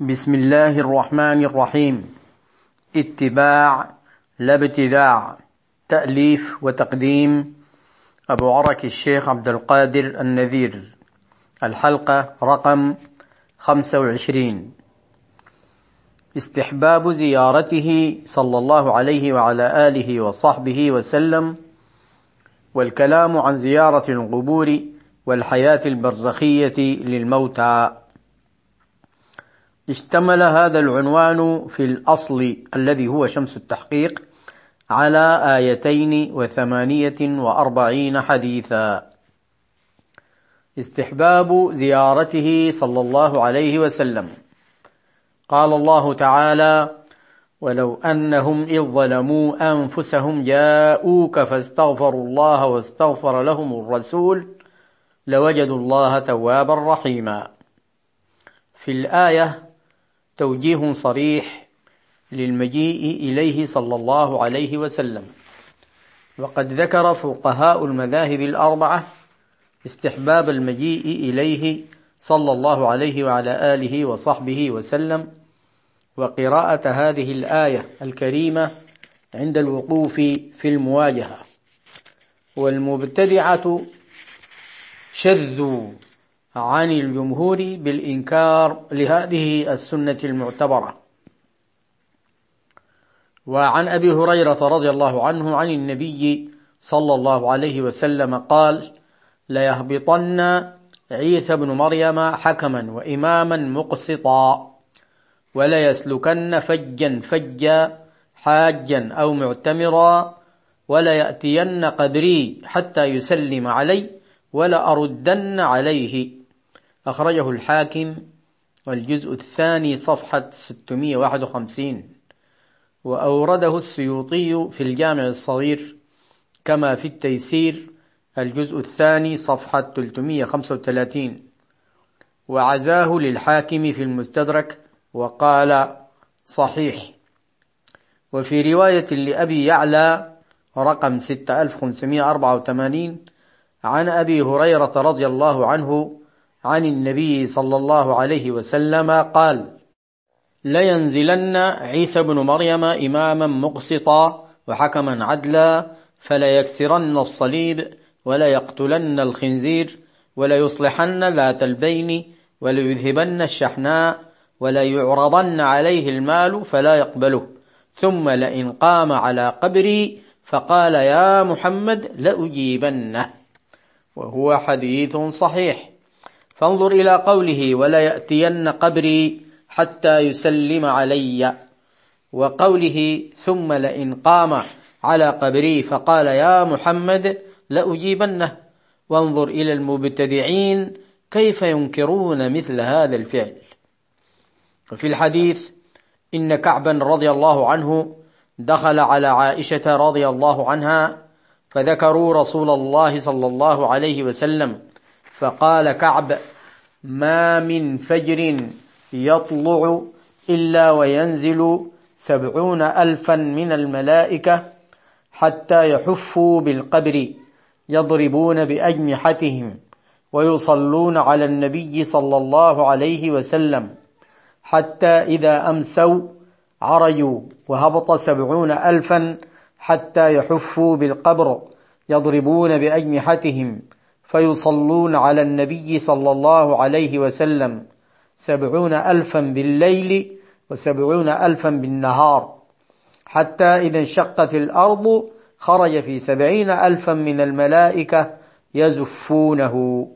بسم الله الرحمن الرحيم. اتباع لا ابتداع تأليف وتقديم. أبو عرك الشيخ عبد القادر النذير. الحلقة رقم خمسة وعشرين. استحباب زيارته صلى الله عليه وعلى آله وصحبه وسلم والكلام عن زيارة القبور والحياة البرزخية للموتى. اشتمل هذا العنوان في الأصل الذي هو شمس التحقيق على آيتين وثمانية وأربعين حديثا. استحباب زيارته صلى الله عليه وسلم. قال الله تعالى ولو أنهم إذ ظلموا أنفسهم جاءوك فاستغفروا الله واستغفر لهم الرسول لوجدوا الله توابا رحيما. في الآية توجيه صريح للمجيء إليه صلى الله عليه وسلم. وقد ذكر فقهاء المذاهب الأربعة استحباب المجيء إليه صلى الله عليه وعلى آله وصحبه وسلم وقراءة هذه الآية الكريمة عند الوقوف في المواجهة. والمبتدعة شذوا عن الجمهور بالإنكار لهذه السنة المعتبرة. وعن أبي هريرة رضي الله عنه عن النبي صلى الله عليه وسلم قال ليهبطن عيسى بن مريم حكما وإماما مقسطا وليسلكن فجا فجا حاجا أو معتمرا وليأتين قدري حتى يسلم علي ولأردن عليه. أخرجه الحاكم والجزء الثاني صفحة 651 وأورده السيوطي في الجامع الصغير كما في التيسير الجزء الثاني صفحة 335 وعزاه للحاكم في المستدرك وقال صحيح. وفي رواية لأبي يعلى رقم 6584 عن أبي هريرة رضي الله عنه عن النبي صلى الله عليه وسلم قال لينزلن عيسى بن مريم إماما مقسطا وحكما عدلا فليكسرن الصليب وليقتلن الخنزير وليصلحن ذات البين وليذهبن الشحناء وليعرضن عليه المال فلا يقبله ثم لئن قام على قبري فقال يا محمد لأجيبنه وهو حديث صحيح. فانظر إلى قوله ولا يأتين قبري حتى يسلم علي. وقوله ثم لئن قام على قبري فقال يا محمد لأجيبنه. وانظر إلى المبتدعين كيف ينكرون مثل هذا الفعل. وفي الحديث إن كعبا رضي الله عنه دخل على عائشة رضي الله عنها فذكروا رسول الله صلى الله عليه وسلم فقال كعب ما من فجر يطلع إلا وينزل سبعون ألفا من الملائكة حتى يحفوا بالقبر يضربون بأجنحتهم ويصلون على النبي صلى الله عليه وسلم حتى إذا أمسوا عرجوا وهبط سبعون ألفا حتى يحفوا بالقبر يضربون بأجنحتهم فيصلون على النبي صلى الله عليه وسلم سبعون ألفا بالليل وسبعون ألفا بالنهار حتى إذا انشقت الأرض خرج في سبعين ألفا من الملائكة يزفونه.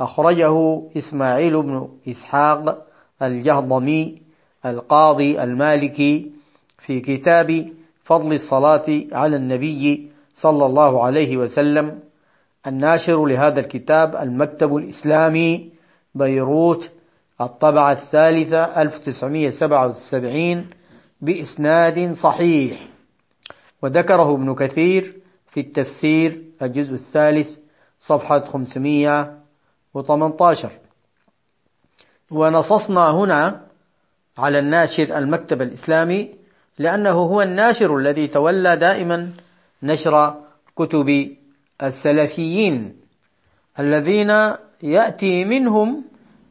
أخرجه إسماعيل بن إسحاق الجهضمي القاضي المالكي في كتاب فضل الصلاة على النبي صلى الله عليه وسلم. الناشر لهذا الكتاب المكتب الإسلامي بيروت الطبعة الثالثة 1977 بإسناد صحيح. وذكره ابن كثير في التفسير الجزء الثالث صفحة 518 ونصصنا هنا على الناشر المكتب الإسلامي لأنه هو الناشر الذي تولى دائما نشر كتب السلفيين الذين يأتي منهم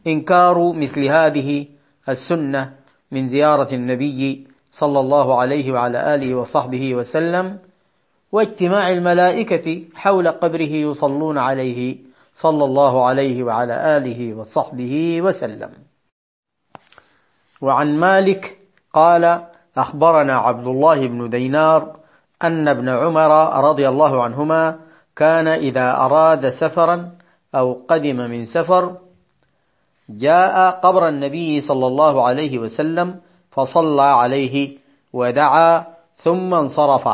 إنكار مثل هذه السنة من زيارة النبي صلى الله عليه وعلى آله وصحبه وسلم واجتماع الملائكة حول قبره يصلون عليه صلى الله عليه وعلى آله وصحبه وسلم. وعن مالك قال أخبرنا عبد الله بن دينار أن ابن عمر رضي الله عنهما كان إذا أراد سفرا أو قدم من سفر جاء قبر النبي صلى الله عليه وسلم فصلى عليه ودعا ثم انصرف.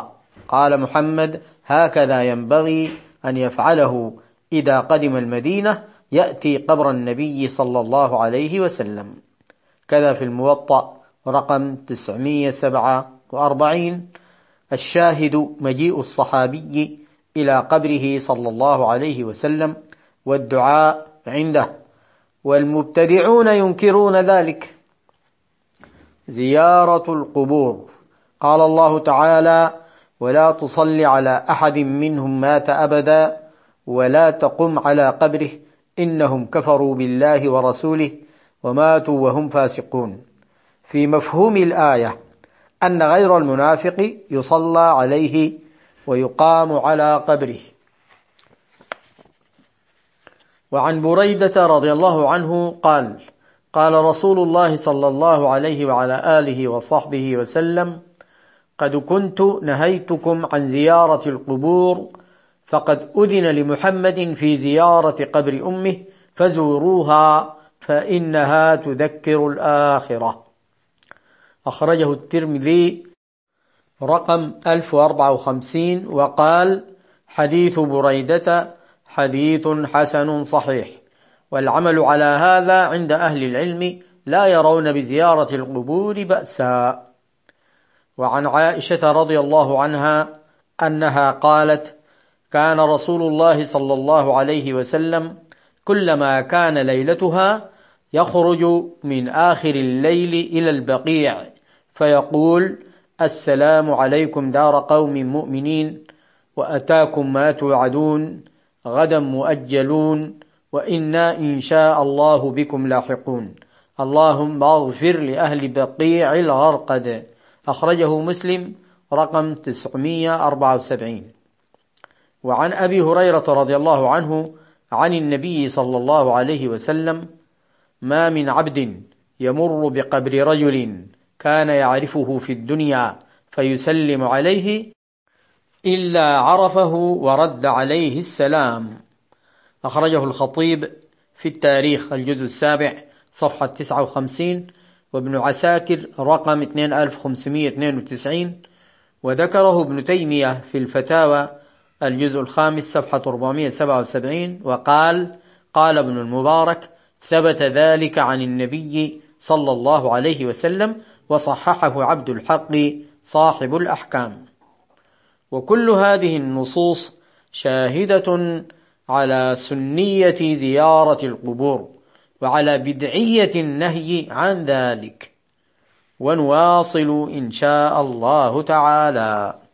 قال محمد هكذا ينبغي أن يفعله إذا قدم المدينة يأتي قبر النبي صلى الله عليه وسلم. كذا في الموطأ رقم 947 الشاهد مجيء الصحابي إلى قبره صلى الله عليه وسلم والدعاء عنده. والمبتدعون ينكرون ذلك. زيارة القبور. قال الله تعالى ولا تصل على أحد منهم مات أبدا ولا تقم على قبره إنهم كفروا بالله ورسوله وماتوا وهم فاسقون. في مفهوم الآية أن غير المنافق يصلى عليه ويقام على قبره. وعن بريدة رضي الله عنه قال قال رسول الله صلى الله عليه وعلى آله وصحبه وسلم قد كنت نهيتكم عن زيارة القبور فقد أذن لمحمد في زيارة قبر أمه فزوروها فإنها تذكر الآخرة. أخرجه الترمذي رقم 1054 وقال حديث بريدة حديث حسن صحيح. والعمل على هذا عند أهل العلم لا يرون بزيارة القبور بأسا. وعن عائشة رضي الله عنها أنها قالت كان رسول الله صلى الله عليه وسلم كلما كان ليلتها يخرج من آخر الليل إلى البقيع فيقول السلام عليكم دار قوم مؤمنين وأتاكم ما توعدون غدا مؤجلون وإنا إن شاء الله بكم لاحقون. اللهم اغفر لأهل بقيع الغرقد. أخرجه مسلم رقم 974 وعن أبي هريرة رضي الله عنه عن النبي صلى الله عليه وسلم ما من عبد يمر بقبر رجل كان يعرفه في الدنيا فيسلم عليه إلا عرفه ورد عليه السلام. أخرجه الخطيب في التاريخ الجزء السابع صفحة 59 وابن عساكر رقم 2592 وذكره ابن تيمية في الفتاوى الجزء الخامس صفحة 477 وقال قال ابن المبارك ثبت ذلك عن النبي صلى الله عليه وسلم وصححه عبد الحق صاحب الأحكام. وكل هذه النصوص شاهدة على سنية زيارة القبور وعلى بدعية النهي عن ذلك. ونواصل إن شاء الله تعالى.